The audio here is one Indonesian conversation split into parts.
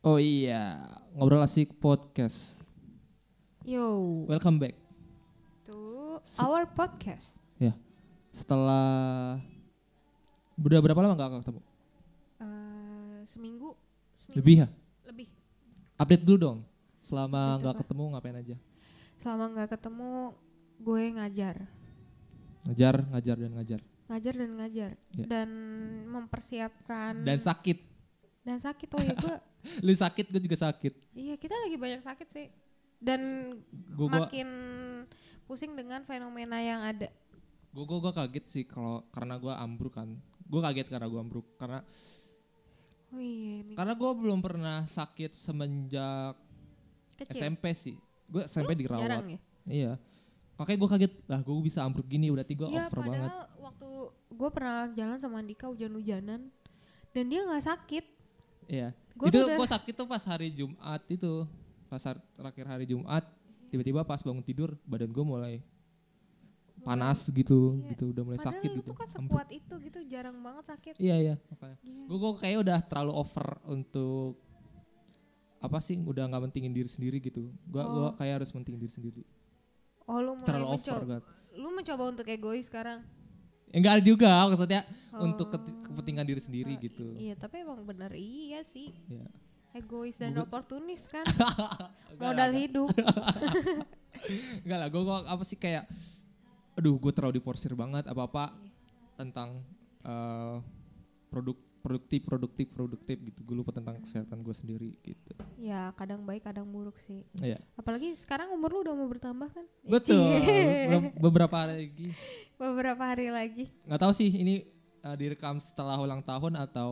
Oh iya, ngobrol asik podcast. Yo, Welcome back. to Se- our podcast. Setelah udah berapa lama gak ketemu? Eh, seminggu, seminggu Lebih ya? lebih. Update dulu dong. Selama nggak ketemu ngapain aja? Selama nggak ketemu, gue ngajar, Ngajar, ngajar dan ngajar. ngajar dan ngajar, Ya. dan mempersiapkan Dan sakit. dan sakit. Oh ya gue, Lu sakit, gue juga sakit. iya kita lagi banyak sakit sih. Dan Gue gua, makin pusing dengan fenomena yang ada. gua, gua, gua kaget sih kalau karena gue ambruk kan. Gue kaget karena gue ambruk karena Oh iya, Ming. karena gue belum pernah sakit semenjak kecil. SMP sih. Gue SMP dirawat. Jarang ya? Iya. Makanya gue kaget, lah gue bisa ambruk gini, berarti gue Iya, over padahal banget. waktu gue pernah jalan sama Andika hujan-hujanan dan dia nggak sakit. Iya. Gua itu udah- gue sakit tuh pas hari Jumat itu, pas har- terakhir hari Jumat, tiba-tiba pas bangun tidur badan gue mulai panas gitu, Iya. gitu udah mulai Padahal sakit lu gitu. tuh kan sekuat itu gitu, jarang banget sakit. Iya iya, makanya. Gue gue kayak udah terlalu over untuk apa sih, udah nggak mentingin diri sendiri gitu. Gue gua Oh. kayak harus mentingin diri sendiri. Oh lu mulai Terlalu over mencoba, kan. lu mencoba untuk egois sekarang. Enggak juga maksudnya untuk Oh. keti- kepentingan diri sendiri Oh, gitu. Iya tapi emang bener iya sih. Iya. Egois dan Gua- oportunis kan. Modal hidup. Enggak lah, gue apa sih kayak, aduh gue terlalu diporsir banget apa-apa tentang eh, produk produktif produktif produktif gitu. Gue lupa tentang kesehatan gue sendiri gitu. ya kadang baik kadang buruk sih. Iya. Apalagi sekarang umur lu udah mau bertambah kan? Betul. Beberapa hari lagi, Beberapa hari lagi. nggak tahu sih ini eh, direkam setelah ulang tahun atau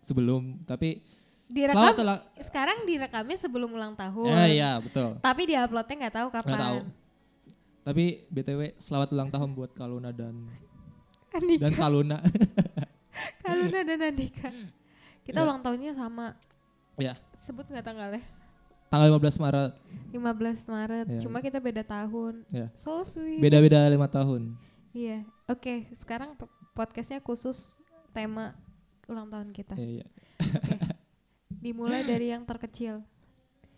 sebelum. Tapi Direkam selamat ulang. sekarang direkamnya sebelum ulang tahun. Ya, iya betul. Tapi diuploadnya nggak tahu kapan. Nggak tahu. Tapi btw selamat ulang tahun buat Kaluna dan Andika, dan Kaluna. Kaluna dan Andika. Kita Ya. ulang tahunnya sama. Ya. Sebut nggak tanggalnya? Tanggal 15 Maret. 15 Maret. Ya. Cuma kita beda tahun. Ya. So sweet. Beda-beda lima tahun. Iya. Oke, sekarang p- podcastnya khusus tema ulang tahun kita. Iya, iya. Dimulai dari yang terkecil,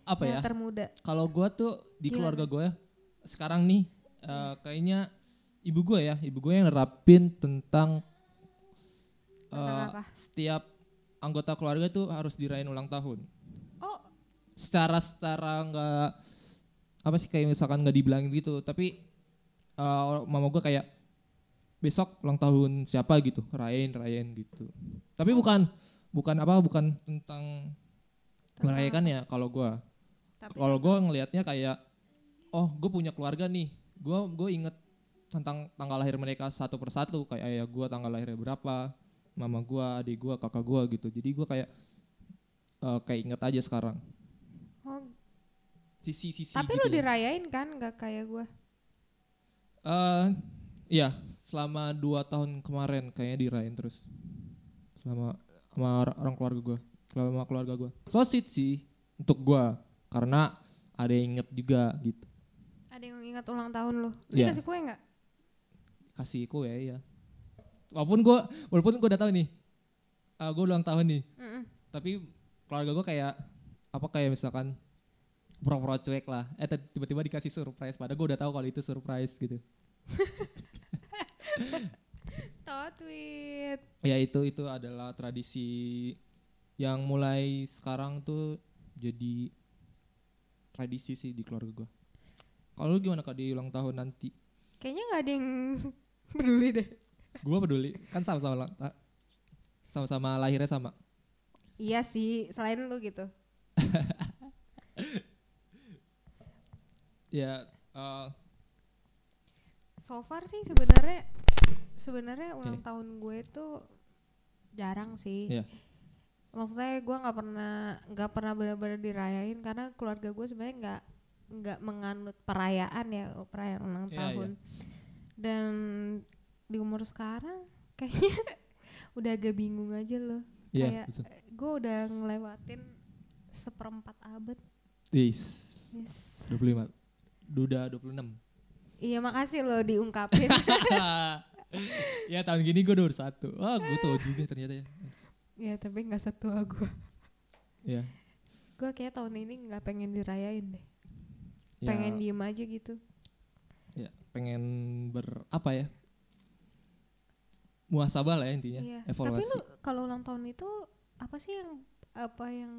Apa ya? yang termuda. Kalau gua tuh di Gimana? keluarga gue sekarang nih eh, kayaknya ibu gue ya, ibu gue yang nerapin tentang Tentang eh, apa? setiap anggota keluarga tuh harus dirayain ulang tahun. Oh, Secara secara nggak apa sih kayak misalkan nggak dibilangin gitu, tapi eh, mama gue kayak besok ulang tahun siapa gitu, rayain rayain gitu. Tapi bukan bukan apa bukan tentang merayakan ya kalau gue kalau gue ngelihatnya kayak oh gue punya keluarga nih. Gue gue inget tentang tanggal lahir mereka satu persatu kayak ayah gue tanggal lahirnya berapa mama gue adik gue kakak gue gitu. Jadi gue kayak eh, kayak inget aja sekarang. Oh, sisi sisi tapi gitu lu ya. dirayain kan nggak kayak gue? Eh, iya selama dua tahun kemarin kayaknya dirayain terus. Selama sama or- orang keluarga gue selama keluarga gue so sweet sih untuk gue karena ada yang inget juga gitu. Ada yang ingat ulang tahun lu? Iya. Dikasih kue nggak? kasih kue ya walaupun gue walaupun gue udah tahu nih uh, gue ulang tahun nih. Mm-mm. tapi keluarga gue kayak apa kayak misalkan pura-pura cuek lah. Eh tiba-tiba dikasih surprise. Padahal gue udah tahu kalau itu surprise gitu Tahu tweet. ya itu itu adalah tradisi yang mulai sekarang tuh jadi tradisi sih di keluarga gue kalau lu gimana kak di ulang tahun nanti Kayaknya nggak ada yang peduli deh. gue peduli kan sama-sama sama-sama lahirnya sama Iya sih, selain lu gitu. ya eh, So far sih sebenarnya sebenarnya ulang Oke. tahun gue tuh jarang sih. Iya. Maksudnya gue nggak pernah nggak pernah benar-benar dirayain karena keluarga gue sebenarnya nggak nggak menganut perayaan ya perayaan ulang Iya, tahun. Dan di umur sekarang kayaknya udah agak bingung aja loh. Iya, Kayak betul. gue udah ngelewatin seperempat abad. Yes, Yes. 25. Duda 26. Iya makasih loh diungkapin. ya tahun gini gue 21. Wah, gue tau juga ternyata ya. ya tapi nggak satu gue. Iya. gue kayak tahun ini nggak pengen dirayain deh Ya, pengen diem aja gitu ya, pengen ber apa ya? Muasabah lah ya intinya, iya tapi evaluasi. lu kalau ulang tahun itu apa sih yang apa yang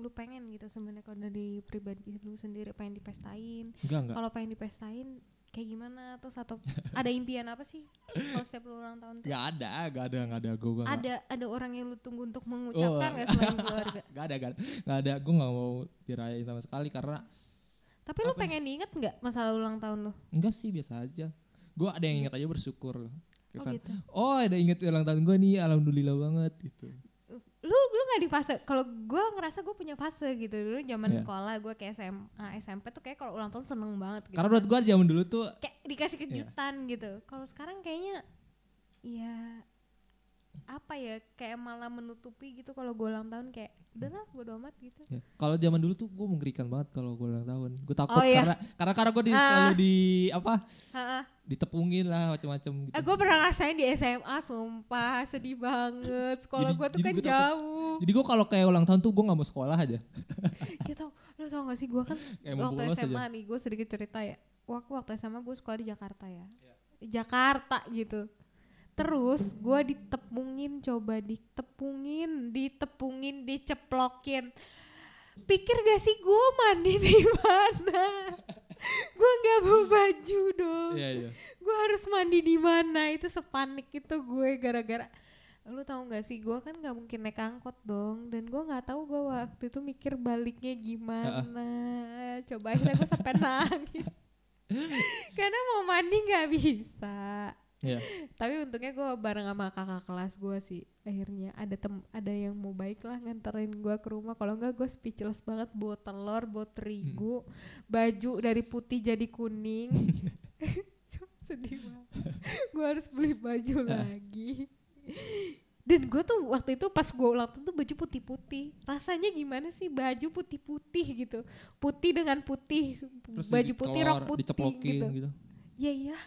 lu pengen gitu sebenarnya kalau dari pribadi lu sendiri pengen dipestain Enggak, enggak. kalau pengen dipestain kayak gimana terus atau ada impian apa sih kalau setiap lu ulang tahun tuh Enggak ada, enggak ada, enggak ada. Gue enggak. ada ada orang yang lu tunggu untuk mengucapkan Oh. nggak selain keluarga Enggak ada, enggak ada. Enggak ada. Gue enggak mau dirayain sama sekali karena tapi lu Apa? pengen diinget nggak masalah ulang tahun lu enggak sih biasa aja. Gue ada yang ingat aja bersyukur oh Kesan, gitu oh ada inget ulang tahun gue nih, alhamdulillah banget gitu. Nggak di fase kalau gue ngerasa gue punya fase gitu dulu zaman Iya. sekolah gue kayak SMA SMP tuh kayak kalau ulang tahun seneng banget gitu Karena kan. menurut gue zaman dulu tuh kayak dikasih kejutan gitu kalau sekarang kayaknya ya apa ya kayak malah menutupi gitu kalau gue ulang tahun kayak udahlah gue amat gitu Ya, kalau zaman dulu tuh gue mengerikan banget kalau gue ulang tahun. Gue takut Oh, iya. karena karena karena gue di, selalu di apa Ha-ha. ditepungin lah macam-macam gitu. Eh, gue pernah ngerasain di SMA sumpah sedih banget sekolah gue tuh jadi kan gua takut. jauh Jadi gue kalau kayak ulang tahun tuh gue nggak mau sekolah aja. ya tau lu tau gak sih gue kan Kayak waktu SMA aja. nih gue sedikit cerita ya waktu waktu SMA gue sekolah di Jakarta ya Jakarta gitu terus gue ditepungin coba ditepungin ditepungin diceplokin. Pikir gak sih gue mandi di mana? Gue nggak bawa baju dong. Iya iya. gue harus mandi di mana? Itu sepanik itu gue gara-gara lu tahu nggak sih? Gue kan nggak mungkin naik angkot dong. Dan gue nggak tahu gue waktu itu mikir baliknya gimana. Coba akhirnya gue sampai nangis. Karena mau mandi nggak bisa Iya. tapi untungnya gue bareng sama kakak kelas gue sih akhirnya. Ada tem ada yang mau baik lah nganterin gue ke rumah. Kalau enggak gue speechless banget. Bawa telur bawa terigu baju dari putih jadi kuning. Sedih banget. Gue harus beli baju lagi. Dan gue tuh waktu itu pas gue ulang tahun tuh baju putih-putih. Rasanya gimana sih? Baju putih-putih gitu. Putih dengan putih. Terus baju putih rok putih gitu. gitu. Iya iya.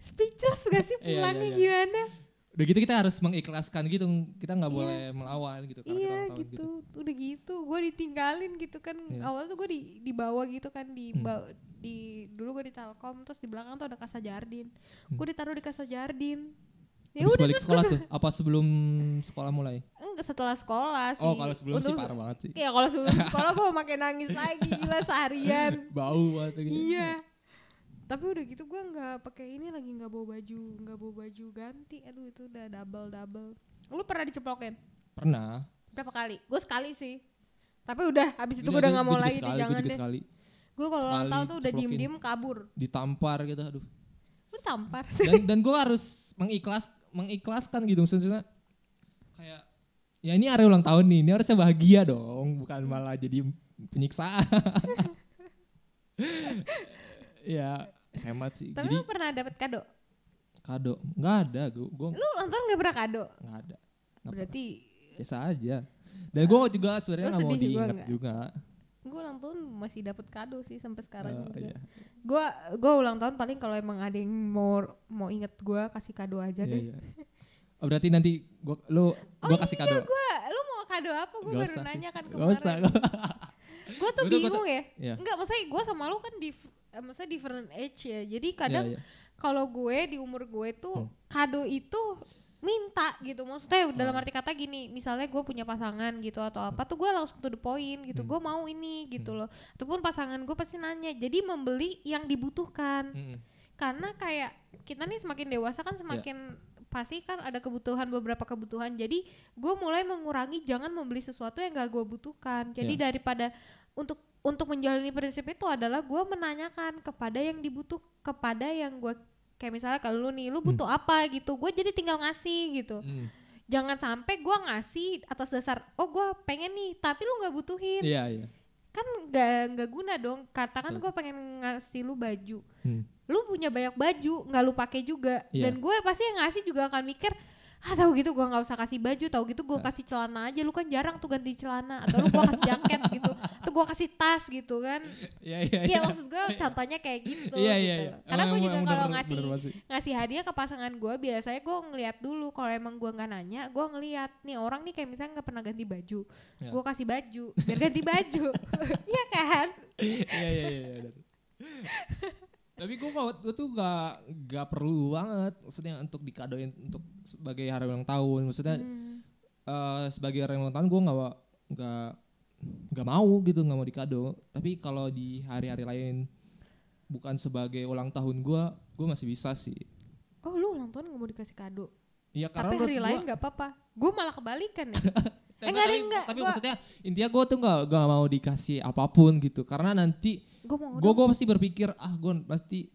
Speechless gak sih Iya, iya, pulangnya iya. gimana? Udah gitu kita harus mengikhlaskan gitu. Kita nggak Iya. boleh melawan gitu Iya tahun gitu. Udah gitu, gue ditinggalin gitu kan. Iya. Awal tuh gue di dibawa gitu kan di Hmm. di dulu gue di Telkom terus di belakang tuh ada Kasa Jardin. Hmm. Gue ditaruh di Kasa Jardin. Ya Habis udah balik terus sekolah tuh. Apa sebelum sekolah mulai? Enggak setelah sekolah sih. Oh kalau sebelum sih Untuk- parah banget sih. Iya kalau sebelum sekolah gue makin nangis lagi gila seharian. Bau banget gitu. iya. Tapi udah gitu gue nggak pakai ini lagi nggak bawa baju nggak bawa baju ganti. Aduh itu udah double double. Lu pernah diceplokin? Pernah. Berapa kali? Gue sekali sih. Tapi udah habis itu gue udah nggak mau lagi sekali, deh gua jangan deh. sekali. Gue kalau ulang tahun tuh udah diem diem kabur. Ditampar gitu aduh. Lu tampar. Dan dan gue harus mengikhlas mengikhlaskan gitu maksudnya kayak ya ini hari ulang tahun nih, ini harusnya bahagia dong, bukan malah jadi penyiksaan. ya SMA sih. Tapi jadi lu pernah dapet kado? kado nggak ada gue gue Lu ulang tahun gak pernah kado? nggak ada Nggak Berarti biasa aja dan gue juga sebenarnya Lu nggak mau juga diingat juga gue ulang tahun masih dapet kado sih sampai sekarang Eh, juga. iya. Gue gue ulang tahun paling kalau emang ada yang mau mau inget gue kasih kado aja Iya, deh. iya. Oh, berarti nanti gua lu gua kasih kado. Gue, lu mau kado apa? Gue Gak baru usah sih. nanya kan Gak usah. kemarin. Gue tuh Gua tuh- gua bingung ya. Iya. Enggak, maksudnya gue sama lu kan di, eh, maksudnya different age ya. Jadi kadang Iya, iya. kalau gue di umur gue tuh Hmm. kado itu minta gitu maksudnya dalam Oh. arti kata gini misalnya gue punya pasangan gitu atau apa tuh gue langsung to the point gitu Hmm. gue mau ini gitu loh ataupun pasangan gue pasti nanya jadi membeli yang dibutuhkan Mm-mm. karena kayak kita nih semakin dewasa kan semakin pasti kan ada kebutuhan beberapa kebutuhan jadi gue mulai mengurangi jangan membeli sesuatu yang gak gue butuhkan jadi Ya. daripada untuk untuk menjalani prinsip itu adalah gue menanyakan kepada yang dibutuh kepada yang gue kayak misalnya kalau lu nih lu butuh apa? gitu. Gue jadi tinggal ngasih gitu. Mm. jangan sampai gue ngasih atas dasar oh gue pengen nih tapi lu nggak butuhin. Iya, iya. kan nggak nggak guna dong. Katakan gue pengen ngasih lu baju. Hmm. lu punya banyak baju nggak lu pakai juga. Iya. dan gue pasti yang ngasih juga akan mikir ah tahu gitu gue nggak usah kasih baju tahu gitu gue kasih celana aja lu kan jarang tuh ganti celana atau lu gue kasih jaket gitu atau gue kasih tas gitu kan Iya iya. Iya maksud gue contohnya kayak gitu Iya gitu iya iya. loh. Karena gue juga kalau ngasih ngasih hadiah ke pasangan gue biasanya gue ngeliat dulu kalau emang gue nggak nanya gue ngeliat nih orang nih kayak misalnya nggak pernah ganti baju Ya. gue kasih baju biar ganti baju Iya kan Iya iya iya. Tapi gue gue tuh gak gak perlu banget maksudnya untuk dikadoin untuk sebagai hari ulang tahun. Maksudnya Hmm. eh, sebagai hari ulang tahun gue nggak nggak nggak mau gitu nggak mau dikado. Tapi kalau di hari-hari lain bukan sebagai ulang tahun gue gue masih bisa sih. Oh lu ulang tahun nggak mau dikasih kado? Iya tapi hari gua- lain nggak apa-apa. Gue malah kebalikan ya Enggak deh, tapi- enggak. Tapi Gua- maksudnya intinya gue tuh nggak nggak mau dikasih apa pun gitu. Karena nanti gue gue pasti berpikir ah gue pasti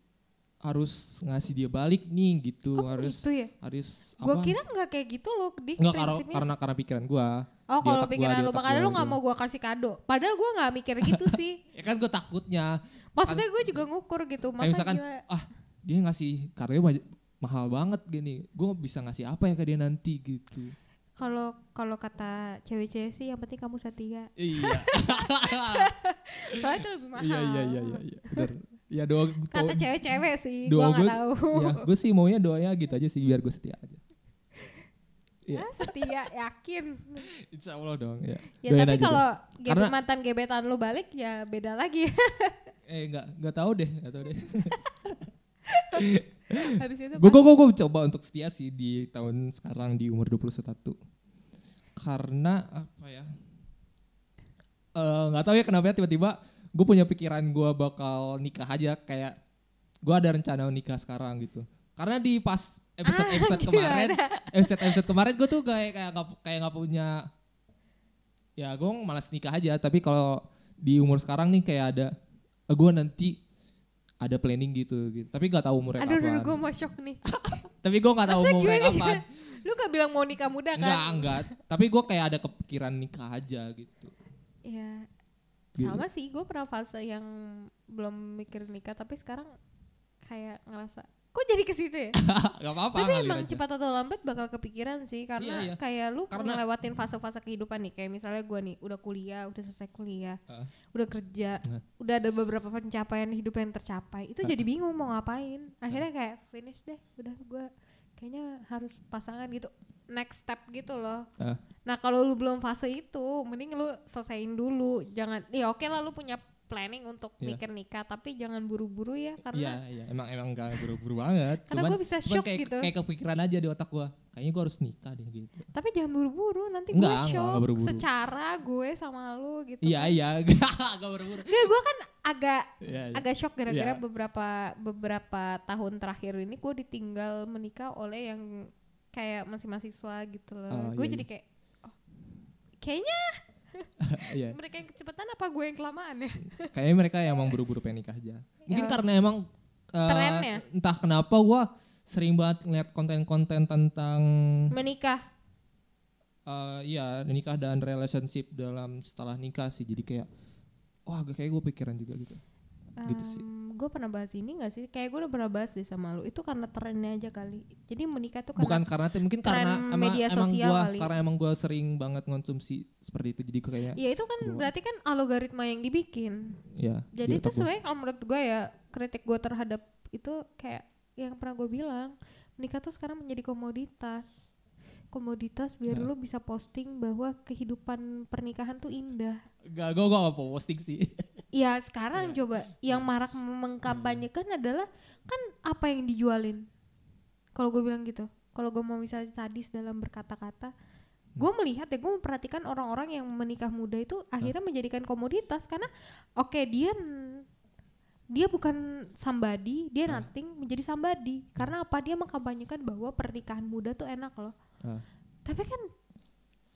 harus ngasih dia balik nih gitu. Oh, harus gitu ya? harus gue kira nggak kayak gitu loh di Nggak, karena, karena karena pikiran gue oh kalau gua, pikiran di lu makanya gua lu nggak gitu. mau gue kasih kado. Padahal gue nggak mikir gitu sih. Ya kan gue takutnya. Maksudnya gue juga ngukur gitu kayak masa misalkan gila ah dia ngasih karya ma- mahal banget gini. Gue bisa ngasih apa ya ke dia nanti? gitu kalau kalau kata cewek-cewek sih yang penting kamu setia. Iya. Soalnya itu lebih mahal iya iya iya iya iya. Bener. Ya doa kata cewek-cewek sih doa gue tahu. ya gue sih maunya doanya gitu aja sih biar gue setia aja. Iya. Ah, setia yakin. Insya Allah dong ya. Ya Doain tapi kalau deh. gebe Karena- mantan gebetan lu balik ya beda lagi. Eh nggak nggak tahu deh nggak tahu deh habis itu gue gue gue coba untuk setia sih di tahun sekarang di umur 21 karena apa ya? Eh, nggak tahu ya kenapa ya tiba-tiba gue punya pikiran gue bakal nikah aja kayak gue ada rencana nikah sekarang gitu. Karena di pas episode episode Ah, kemarin episode episode kemarin gue tuh kayak kayak nggak kayak nggak punya ya gue malas nikah aja. Tapi kalau di umur sekarang nih kayak ada gue nanti ada planning gitu gitu. Tapi nggak tahu umurnya aduh kapan aduh gue mau shock nih. Tapi gue nggak tahu umurnya kapan. lu gak bilang mau nikah muda kan? Enggak enggak tapi gue kayak ada kepikiran nikah aja gitu. Ya Gitu. sama sih gue pernah fase yang belum mikir nikah tapi sekarang kayak ngerasa kok jadi ke situ ya nggak apa-apa tapi emang aja. cepat atau lambat bakal kepikiran sih karena Iya, iya. kayak lu Karena- ngelewatin fase-fase kehidupan nih kayak misalnya gue nih udah kuliah udah selesai kuliah Heeh. udah kerja Nah. udah ada beberapa pencapaian hidup yang tercapai itu jadi bingung mau ngapain akhirnya kayak finish deh udah gue kayaknya harus pasangan gitu next step gitu loh Ah. nah kalau lu belum fase itu mending lu selesaiin dulu jangan ya oke lah lu punya planning untuk Iya. mikir nikah tapi jangan buru-buru ya Iya karena iya emang emang gak buru-buru banget. Karena gua bisa shock kayak, gitu. Kayak kepikiran aja di otak gue. Kayaknya gue harus nikah deh gitu. tapi jangan buru-buru nanti Enggak, gue enggak, shock enggak buru-buru. secara gue sama lu gitu Iya kan. iya gak buru-buru. Nggak, gue kan agak Iya, iya. agak shock gara-gara Iya. beberapa beberapa tahun terakhir ini gue ditinggal menikah oleh yang kayak masih mahasiswa gitu loh. Oh, gue iya, jadi kayak oh, kayaknya Iya. mereka yang kecepatan apa gue yang kelamaan ya? Kayaknya mereka emang buru-buru pengen nikah aja. Mungkin Ya. karena emang eh, Trennya. entah kenapa gue sering banget ngeliat konten-konten tentang Menikah. eh iya nikah dan relationship dalam setelah nikah sih. Jadi kayak wah kayak gue pikiran juga gitu. Gitu sih. Gue pernah bahas ini gak sih? Kayak gue udah pernah bahas deh sama lu. Itu karena trennya aja kali. Jadi menikah tuh Bukan karena karena mungkin tren karena emang, media emang sosial gua, kali. karena emang gue sering banget konsumsi seperti itu jadi gue kayak Ya itu kan Kebawa. berarti kan algoritma yang dibikin. ya Jadi di itu gua. sebenarnya kalau menurut gue ya kritik gue terhadap itu kayak yang pernah gue bilang menikah tuh sekarang menjadi komoditas. Komoditas biar Nah. lu bisa posting bahwa kehidupan pernikahan tuh indah. Gak, gue gak mau posting sih. Ya sekarang Iya. coba yang marak mengkampanyekan adalah kan apa yang dijualin. Kalau gue bilang gitu, kalau gue mau misalnya sadis dalam berkata-kata, gue melihat ya gue memperhatikan orang-orang yang menikah muda itu akhirnya menjadikan komoditas karena oke dia dia bukan somebody, dia nothing menjadi somebody. Karena apa? Dia mengkampanyekan bahwa pernikahan muda tuh enak loh. Tapi kan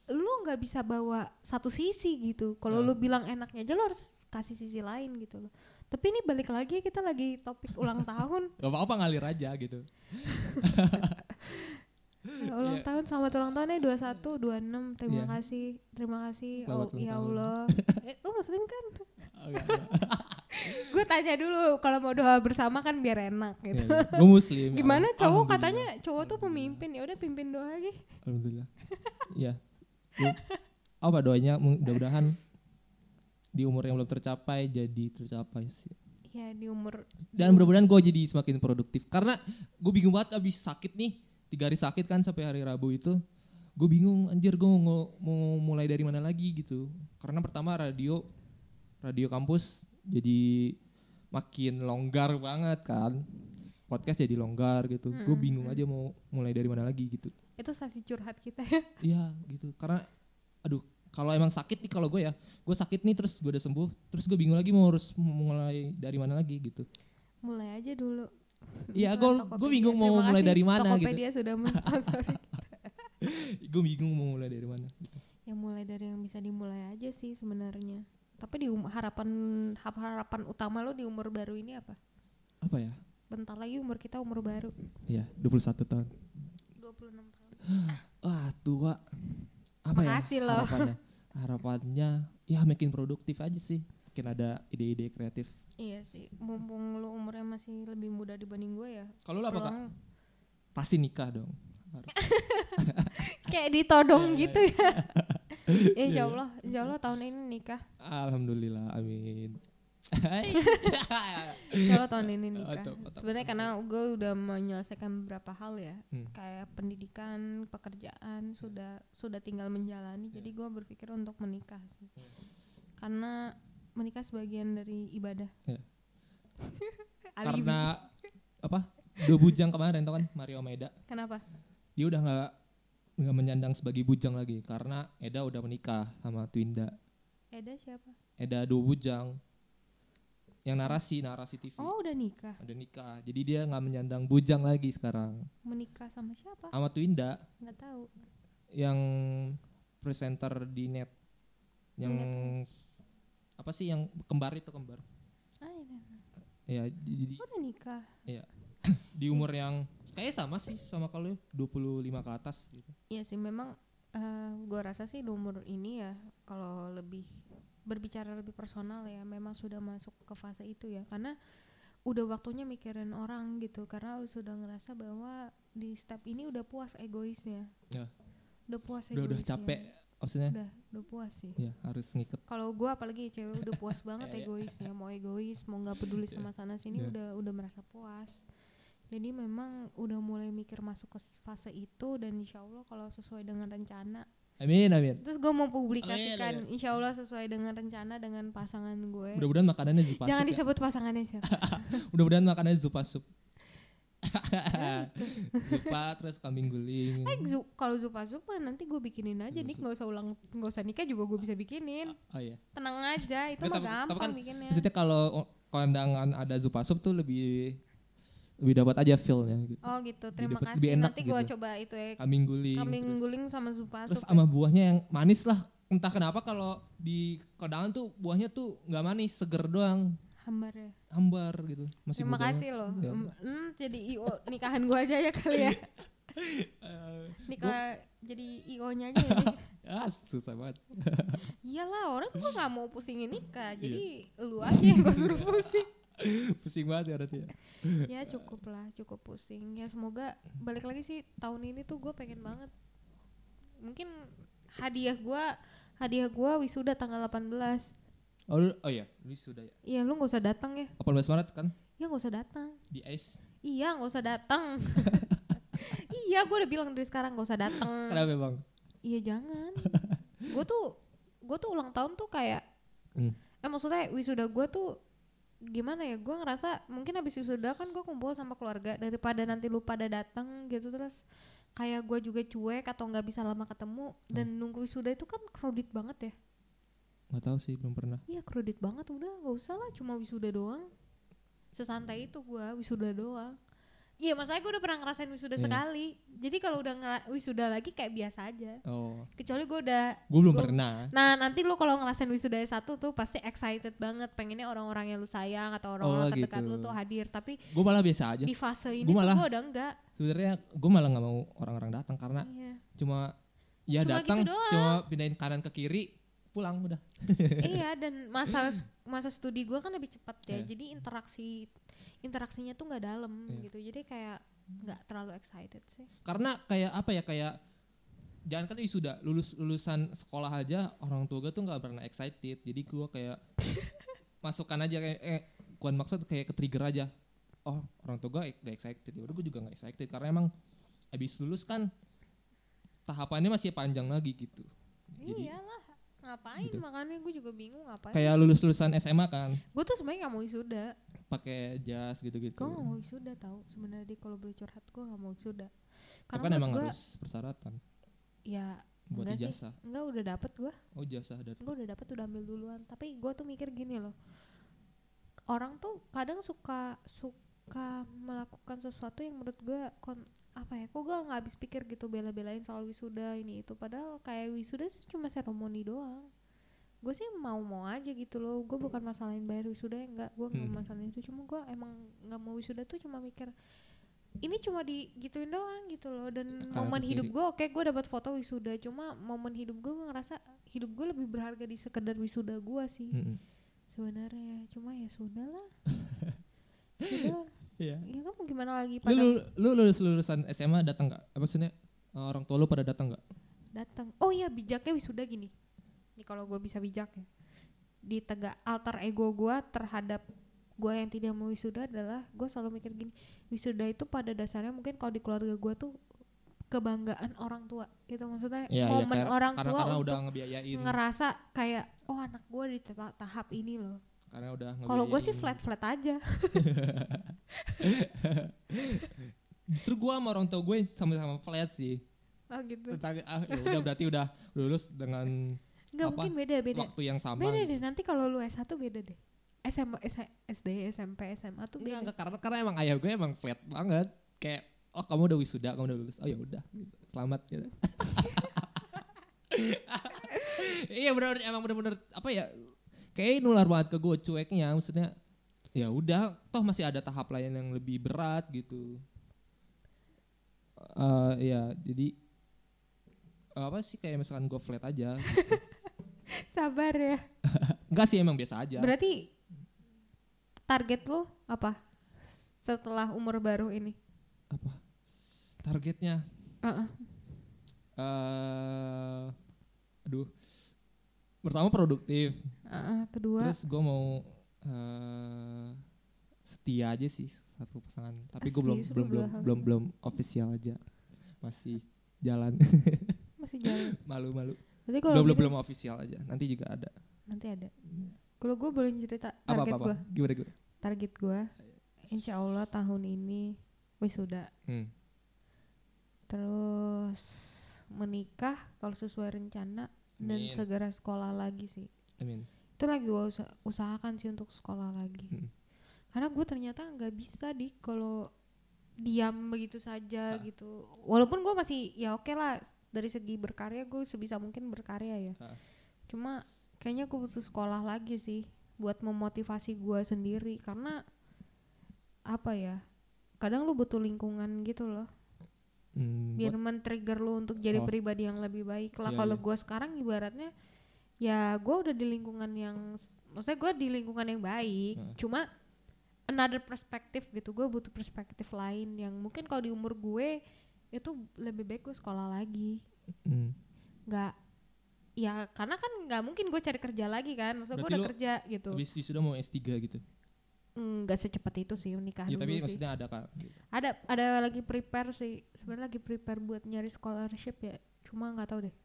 lu nggak bisa bawa satu sisi gitu. Kalau Ah. lu bilang enaknya aja lu harus kasih sisi lain gitu loh. Tapi ini balik lagi kita lagi topik ulang tahun. Gak apa-apa ngalir aja gitu. Ya, ulang Iya. tahun selamat ulang tahun ya 21 26. Terima Iya. kasih. Terima kasih. Selamat Oh, ya. Allah. eh, lu muslim kan? Oh, enggak, enggak. Gue tanya dulu kalau mau doa bersama kan biar enak gitu. Ya, gue muslim. Gimana cowok katanya cowok tuh pemimpin. Ya udah pimpin doa lagi. Alhamdulillah. Iya. Gua- Apa doanya? Mudah-mudahan di umur yang belum tercapai jadi tercapai sih. Ya di umur dan mudah-mudahan gue jadi semakin produktif. Karena gue bingung banget abis sakit nih. Tiga hari sakit kan sampai hari Rabu itu. Gue bingung anjir gue mau, mau mulai dari mana lagi gitu. Karena pertama radio radio kampus jadi makin longgar banget kan. Podcast jadi longgar gitu. Gue Mm-mm. bingung aja mau mulai dari mana lagi gitu. Itu sesi curhat kita ya. Iya gitu. Karena aduh kalau emang sakit nih kalau gue ya. Gue sakit nih terus gue udah sembuh. Terus gue bingung lagi mau harus mulai dari mana lagi gitu. Mulai aja dulu. Iya, gue gue bingung mau Terima mulai dari mana gitu. Tokopedia sudah mensponsori Gue bingung mau mulai dari mana. Gitu. ya mulai dari yang bisa dimulai aja sih sebenarnya tapi di um- harapan harapan utama lo di umur baru ini apa Apa ya? bentar lagi umur kita umur baru Iya, 21 tahun. 26 tahun Wah, tua. Apa Makasih ya? loh. Harapannya. Harapannya ya makin produktif aja sih. Makin ada ide-ide kreatif. iya sih mumpung lo umurnya masih lebih muda dibanding gue ya Kalau lu apa, Kak? Pasti nikah dong. kayak ditodong Iya, gitu ya Ya, insya Allah insya Allah tahun ini nikah Alhamdulillah, amin. insya Allah tahun ini nikah mantap. sebenarnya karena gue udah menyelesaikan beberapa hal ya Hmm. kayak pendidikan pekerjaan sudah sudah tinggal menjalani jadi gue berpikir untuk menikah sih karena menikah sebagian dari ibadah. Alibi. Karena apa? Dua bujang kemarin tau kan Mario sama Eda. kenapa Dia udah nggak nggak menyandang sebagai bujang lagi karena Eda udah menikah sama Twinda. Eda siapa? Eda dua bujang. Yang narasi narasi TV oh udah nikah? Udah nikah. Jadi dia nggak menyandang bujang lagi sekarang. Menikah sama siapa? Sama Twinda. Nggak tahu. Yang presenter di net. Yang apa sih yang kembar itu kembar? Ah, iya. ya jadi udah nikah? Di umur yang kayak sama sih sama kalau 25 ke atas gitu. Iya sih memang eh gue rasa sih di umur ini ya kalau lebih berbicara lebih personal ya memang sudah masuk ke fase itu ya. Karena udah waktunya mikirin orang gitu karena sudah ngerasa bahwa di step ini udah puas egoisnya. Ya. udah puas udah udah egoisnya. capek maksudnya? Udah udah puas sih. Ya harus ngiket kalau gue apalagi cewek udah puas banget Iya, iya. egoisnya. Mau egois mau nggak peduli sama sana sini Iya. udah udah merasa puas jadi memang udah mulai mikir masuk ke fase itu dan insya Allah kalau sesuai dengan rencana. Amin amin. Terus gue mau publikasikan Amin, insya Allah sesuai dengan rencana dengan pasangan gue. Mudah-mudahan makanannya zupa jangan sup ya. disebut pasangannya siapa. Mudah-mudahan makanannya zupa sup. Zupa terus kambing guling. Eh zu- kalau zupa zupa nanti gue bikinin aja nih nggak usah ulang nggak usah nikah juga gue bisa bikinin. Oh iya. Tenang aja itu Nggak, mah tapi- tapi gampang kan bikinnya. maksudnya kalau kondangan ada zupa sup tuh lebih lebih dapat aja feelnya gitu. oh gitu. Terima dapet- kasih. lebih enak nanti gitu. coba itu ya. Kambing guling kambing terus, guling sama zupa terus sup sama buahnya yang manis lah. Entah kenapa kalau di kondangan tuh buahnya tuh nggak manis seger doang. Hambar ya? Hambar gitu. Masih terima kasih loh. Ya. Hmm, jadi io nikahan gue aja ya kali ya. Nikah jadi io nya aja ya. Ah susah banget. Iyalah orang gue nggak mau pusingin nikah. Iya. jadi lu aja yang gue suruh pusing pusing banget ya berarti ya? Ya cukup lah cukup pusing. Ya semoga balik lagi sih tahun ini tuh gue pengen banget. Mungkin hadiah gue hadiah gue wisuda tanggal 18 oh, lu- oh iya lu sudah ya. Iya lu nggak usah datang ya. 18 Maret kan? Ya nggak usah datang. Di ice? Iya nggak usah datang. Iya gue udah bilang dari sekarang nggak usah datang. Kenapa bang? Iya jangan. Gue tuh gue tuh ulang tahun tuh kayak Hmm. eh maksudnya wisuda gue tuh gimana ya gue ngerasa mungkin habis wisuda kan gue kumpul sama keluarga daripada nanti lu pada datang gitu terus kayak gue juga cuek atau nggak bisa lama ketemu dan nunggu wisuda itu kan crowded banget ya. Nggak tahu sih belum pernah. Iya crowded banget udah nggak usah lah cuma wisuda doang. Sesantai itu gue wisuda doang iya masalahnya gue udah pernah ngerasain wisuda Iya. sekali jadi kalau udah wisuda lagi kayak biasa aja oh kecuali gue udah gue belum Gua- pernah Nah nanti lu kalau ngerasain wisuda satu tuh pasti excited banget pengennya orang-orang yang lu sayang atau orang-orang Oh, terdekat gitu. lu tuh hadir tapi gue malah biasa aja di fase ini Gua tuh malah- gue udah enggak sebenarnya gue malah nggak mau orang-orang datang karena iya. cuma ya Cuma datang gitu doang. cuma pindahin kanan ke kiri pulang udah iya dan masa masa studi gue kan lebih cepat ya Iya. jadi interaksi interaksinya tuh nggak dalam Iya. gitu. Jadi kayak nggak terlalu excited sih. Karena kayak apa ya kayak jangan kan wisuda lulus lulusan sekolah aja orang tua gue tuh nggak pernah excited. Jadi gue kayak masukkan aja kayak eh gue maksud kayak ke trigger aja. Oh orang tua gue udah excited. Ya udah gue juga nggak excited. Karena emang abis lulus kan tahapannya masih panjang lagi gitu. Jadi iyalah ngapain? Gitu. makanya gue juga bingung ngapain kayak lulus lulusan SMA kan? Gue tuh sebenarnya nggak mau wisuda. Pakai jas gitu-gitu. Gue nggak mau wisuda tahu sebenarnya di kalau boleh curhat gue nggak mau wisuda. Karena kan emang gue harus persyaratan. Ya buat enggak sih. ijazah. Enggak udah dapet gue oh jasa dari gue udah dapet udah ambil duluan. Tapi gue tuh mikir gini loh. Orang tuh kadang suka suka melakukan sesuatu yang menurut gue kon apa ya kok gue nggak habis pikir gitu bela-belain soal wisuda ini itu. Padahal kayak wisuda itu cuma seremoni doang. Gue sih mau-mau aja gitu loh. Gue bukan masalahin bayar wisuda ya enggak gue nggak Hmm. masalahin itu. Cuma gue emang nggak mau wisuda tuh cuma mikir ini cuma digituin doang gitu loh. Dan Kanan momen hidup gue oke gue dapat foto wisuda. Cuma momen hidup gue gue ngerasa hidup gue lebih berharga di sekedar wisuda gue sih. Mm-mm. sebenarnya. Cuma ya sudah lah sudah Iya. ya kan gimana lagi lu, pada lu, lu lulus lulusan SMA datang nggak? Apa maksudnya uh, orang tua lu pada datang nggak? Datang. Oh iya bijaknya wisuda gini. Nih kalau gue bisa bijak ya. Di tegak alter ego gue terhadap gue yang tidak mau wisuda adalah gue selalu mikir gini wisuda itu pada dasarnya mungkin kalau di keluarga gue tuh kebanggaan orang tua. Gitu maksudnya iya, momen kayak- orang karena tua karena untuk udah ngebiayain. ngerasa kayak oh anak gue di ta- tahap ini loh. Karena udah kalau gue sih flat flat aja justru gue sama orang tua gue sama-sama flat sih. Oh gitu. Tentang ah ya udah berarti udah lulus dengan nggak apa, mungkin beda beda. waktu yang sama beda gitu. deh nanti kalau lu S1 beda deh. SMA SD SMP SMA tuh Enggak, beda. enggak, karena karena emang ayah gue emang flat banget. Kayak oh kamu udah wisuda kamu udah lulus oh ya udah gitu. selamat gitu. Iya benar emang bener-bener apa ya kayak nular banget ke gue cueknya maksudnya ya udah toh masih ada tahap lain yang lebih berat gitu. Eh ya jadi apa sih kayak misalkan gue flat aja sabar ya. Enggak sih emang biasa aja. Berarti target lu apa setelah umur baru ini? Apa? Targetnya? Heeh. eh aduh. Pertama produktif. Heeh, kedua? Terus gue mau eh setia aja sih satu pasangan. Tapi gue belum belum belum belum belum official aja. Masih jalan. Masih jalan. Malu malu. Berarti kalau belum belum gitu, belum official aja. Nanti juga ada. Nanti ada. Kalau gue boleh cerita target gue gimana gue target gue insya Allah tahun ini wisuda. Hmm. terus menikah kalau sesuai rencana dan Amin. segera sekolah lagi sih. Amin itu lagi gue usa- usahakan sih untuk sekolah lagi Hmm. karena gue ternyata nggak bisa di kalau diam begitu saja Ah. gitu walaupun gue masih ya oke lah dari segi berkarya gue sebisa mungkin berkarya ya Ah. cuma kayaknya gue butuh sekolah lagi sih buat memotivasi gue sendiri karena apa ya kadang lu butuh lingkungan gitu loh Hmm, biar men-trigger lu untuk jadi Oh. pribadi yang lebih baik lah Iya, kalau iya. gue sekarang ibaratnya ya gue udah di lingkungan yang maksudnya gue di lingkungan yang baik. Heeh. cuma another perspektif gitu. Gue butuh perspektif lain yang mungkin kalau di umur gue itu lebih baik gue sekolah lagi. Hmm. nggak ya karena kan nggak mungkin gue cari kerja lagi kan. Maksudnya gue udah kerja gitu. habis wisuda mau S3 gitu? Nggak secepat itu sih menikah ya dulu tapi sih. maksudnya ada kan ada ada lagi prepare sih. Sebenarnya lagi prepare buat nyari scholarship ya. Cuma nggak tahu deh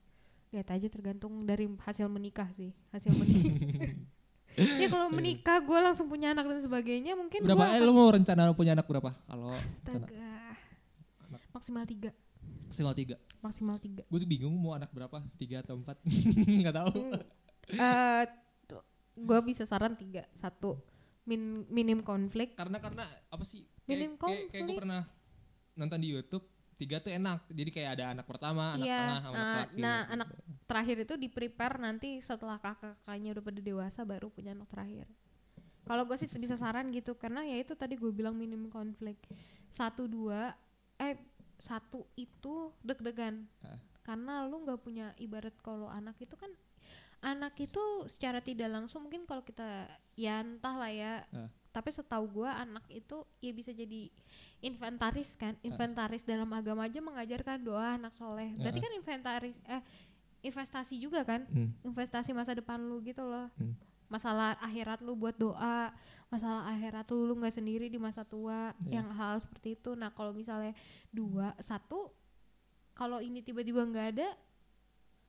lihat aja tergantung dari hasil menikah sih hasil menikah. Ya kalau menikah gue langsung punya anak dan sebagainya mungkin berapa gue eh lu mau rencana punya anak berapa? Kalau rencana astaga. Anak. maksimal tiga. Maksimal tiga? Maksimal tiga. Gue tuh bingung mau anak berapa tiga atau empat? Nggak tahu. Eh gue bisa saran tiga. Satu min minim konflik. Karena karena apa sih? Minim kayak, kayak, kayak gue konflik. pernah nonton di YouTube tiga tuh enak jadi kayak ada anak pertama anak Iya, tengah sama anak nah, laki nah, gitu. anak terakhir itu di prepare nanti setelah kakak-kakaknya udah pada dewasa baru punya anak terakhir. Kalau gue sih bisa saran gitu karena ya itu tadi gue bilang minim konflik. Satu dua, eh satu itu deg-degan Ah. karena lu nggak punya ibarat kalau anak itu kan anak itu secara tidak langsung mungkin kalau kita ya entah lah ya Ah. Tapi setahu gua anak itu ya bisa jadi inventaris kan inventaris dalam agama aja mengajarkan doa anak soleh berarti Ya. kan inventaris eh investasi juga kan Hmm. investasi masa depan lu gitu loh Hmm. masalah akhirat lu buat doa masalah akhirat lu lu nggak sendiri di masa tua Iya. yang hal seperti itu nah kalau misalnya dua satu kalau ini tiba-tiba nggak ada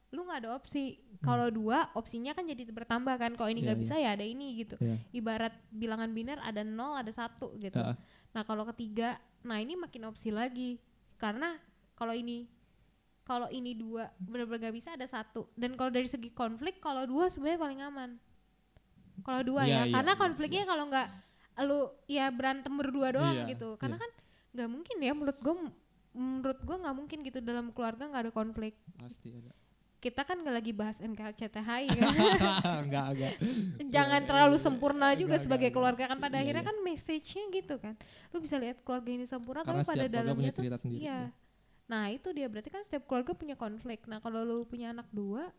lu nggak ada opsi kalau dua opsinya kan jadi bertambah kan kalau ini Hmm. Iya, nggak iya. bisa ya ada ini gitu Iya. ibarat bilangan biner ada nol ada satu gitu Ya. nah kalau ketiga nah ini makin opsi lagi karena kalau ini kalau ini dua benar-benar gak bisa ada satu dan kalau dari segi konflik kalau dua sebenarnya paling aman kalau dua Iya, ya iya, karena iya, konfliknya kalau nggak lu ya berantem berdua doang Iya, gitu karena iya. kan nggak mungkin ya menurut gue menurut gue nggak mungkin gitu dalam keluarga nggak ada konflik Pasti ada. Kita kan nggak lagi bahas NKCTHI kan enggak enggak. jangan Iya, terlalu iya, sempurna iya. juga Enggak, sebagai enggak, keluarga kan pada Iya, akhirnya iya. kan message-nya gitu kan lu bisa lihat keluarga ini sempurna Karena tapi pada dalamnya tuh sendiri, iya iya. nah itu dia berarti kan setiap keluarga punya konflik nah kalau lu punya anak dua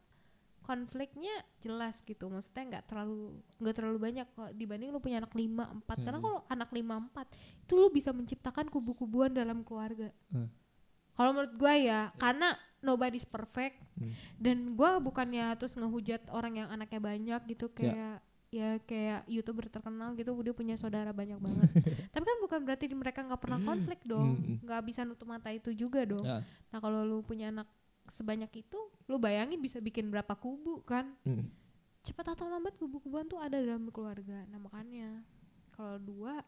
konfliknya jelas gitu maksudnya nggak terlalu nggak terlalu banyak kok dibanding lu punya anak lima empat karena Hmm. kalau anak lima empat itu lu bisa menciptakan kubu-kubuan dalam keluarga Hmm. kalau menurut gua ya karena nobody's perfect Hmm. dan gua bukannya terus ngehujat orang yang anaknya banyak gitu kayak ya kayak youtuber terkenal gitu dia punya saudara banyak banget tapi kan bukan berarti mereka nggak pernah konflik dong Hmm. nggak bisa nutup mata itu juga dong Ya. nah kalau lu punya anak sebanyak itu lu bayangin bisa bikin berapa kubu kan Hmm. cepat atau lambat kubu-kubuan tuh ada dalam keluarga nah makanya kalau dua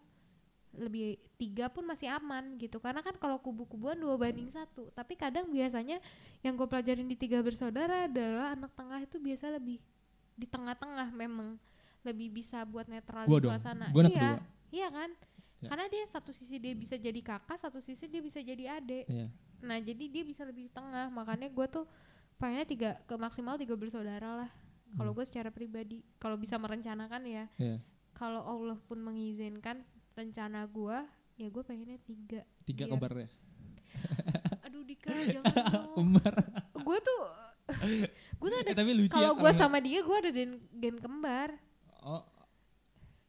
lebih tiga pun masih aman gitu karena kan kalau kubu-kubuan dua banding satu tapi kadang biasanya yang gue pelajarin di tiga bersaudara adalah anak tengah itu biasa lebih di tengah-tengah memang lebih bisa buat netralin Gua dong. suasana Gua iya iya kan Ya. karena dia satu sisi dia bisa jadi kakak satu sisi dia bisa jadi adik Iya. Nah jadi dia bisa lebih di tengah makanya gue tuh pengennya tiga ke maksimal tiga bersaudara lah. Kalau gue secara pribadi kalau bisa merencanakan ya. Iya. Kalau Allah pun mengizinkan rencana gue ya gue pengennya tiga. Tiga Biar- kembarnya. Aduh Dika jangan. Kembar. gue tuh gue tuh ada tapi lucu kalau ya gue sama dia gue ada gen, gen kembar. Oh.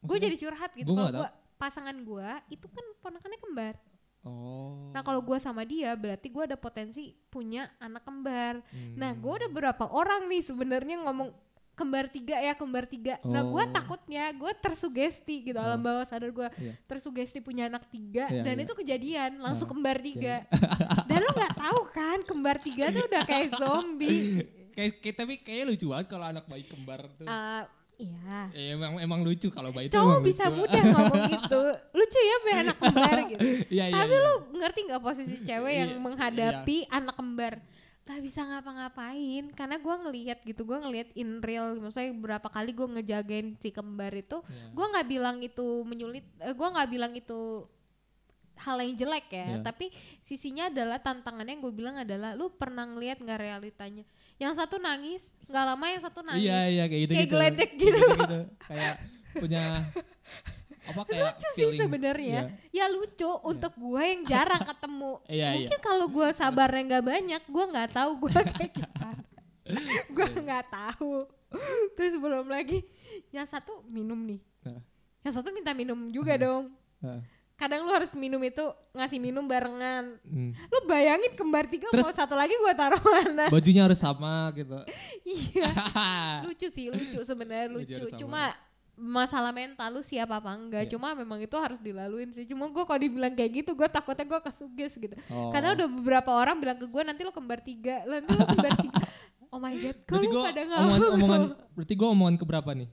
Gue jadi curhat gitu. Gua Kalau gue pasangan gue itu kan ponakannya kembar. Oh. Nah kalau gue sama dia berarti gue ada potensi punya anak kembar. Nah, Hmm. gue udah berapa orang nih sebenarnya ngomong kembar tiga ya kembar tiga. Nah, gue Oh. takutnya gue tersugesti gitu alam Oh. bawah sadar gue Iya. tersugesti punya anak tiga Iya, dan iya. itu kejadian langsung Ah, kembar tiga. dan lo nggak tahu kan kembar tiga tuh udah kayak zombie. kayak, kayak- tapi kayaknya lucu banget kalau anak bayi kembar tuh. Eh, Iya. Eh, emang emang lucu kalau bayi itu. Cowok bisa lucu. mudah ngomong gitu. Lucu ya punya anak kembar gitu. Iya, iya, Tapi iya. lu ngerti nggak posisi cewek yang Iya, menghadapi anak kembar? Gak bisa ngapa-ngapain karena gua ngelihat gitu, gua ngelihat in real. Maksudnya berapa kali gua ngejagain si kembar itu, Iya. gua nggak bilang itu menyulit, eh, gua nggak bilang itu hal yang jelek ya. Iya. Tapi sisinya adalah tantangannya yang gue bilang adalah lu pernah ngelihat nggak realitanya? Yang satu nangis, nggak lama yang satu nangis. Iya, iya kayak gitu Kayak gitu. geledek gitu. Kayak punya apa kayak lucu sih sebenarnya. ya lucu untuk gue yang jarang ketemu. Iya, mungkin kalau gue sabarnya nggak banyak gue nggak tahu gue kayak gimana. Gue Iya. nggak tahu. Terus belum lagi yang satu minum nih. Yang satu minta minum juga dong. Kadang lu harus minum itu ngasih minum barengan. Hmm. lu bayangin kembar tiga Terus- mau satu lagi gue taruh mana? Bajunya harus sama gitu. iya. Lucu sih lucu sebenarnya lucu. sama. Masalah mental lu siap apa enggak. Iya. cuma memang itu harus dilaluin sih. Cuma gue kalau dibilang kayak gitu gue takutnya gue kesuges gitu. Oh. karena udah beberapa orang bilang ke gue nanti lu kembar tiga lu nanti lu kembar tiga. Oh my god kalau gua pada nggak omongan, omongan berarti gua omongan keberapa nih?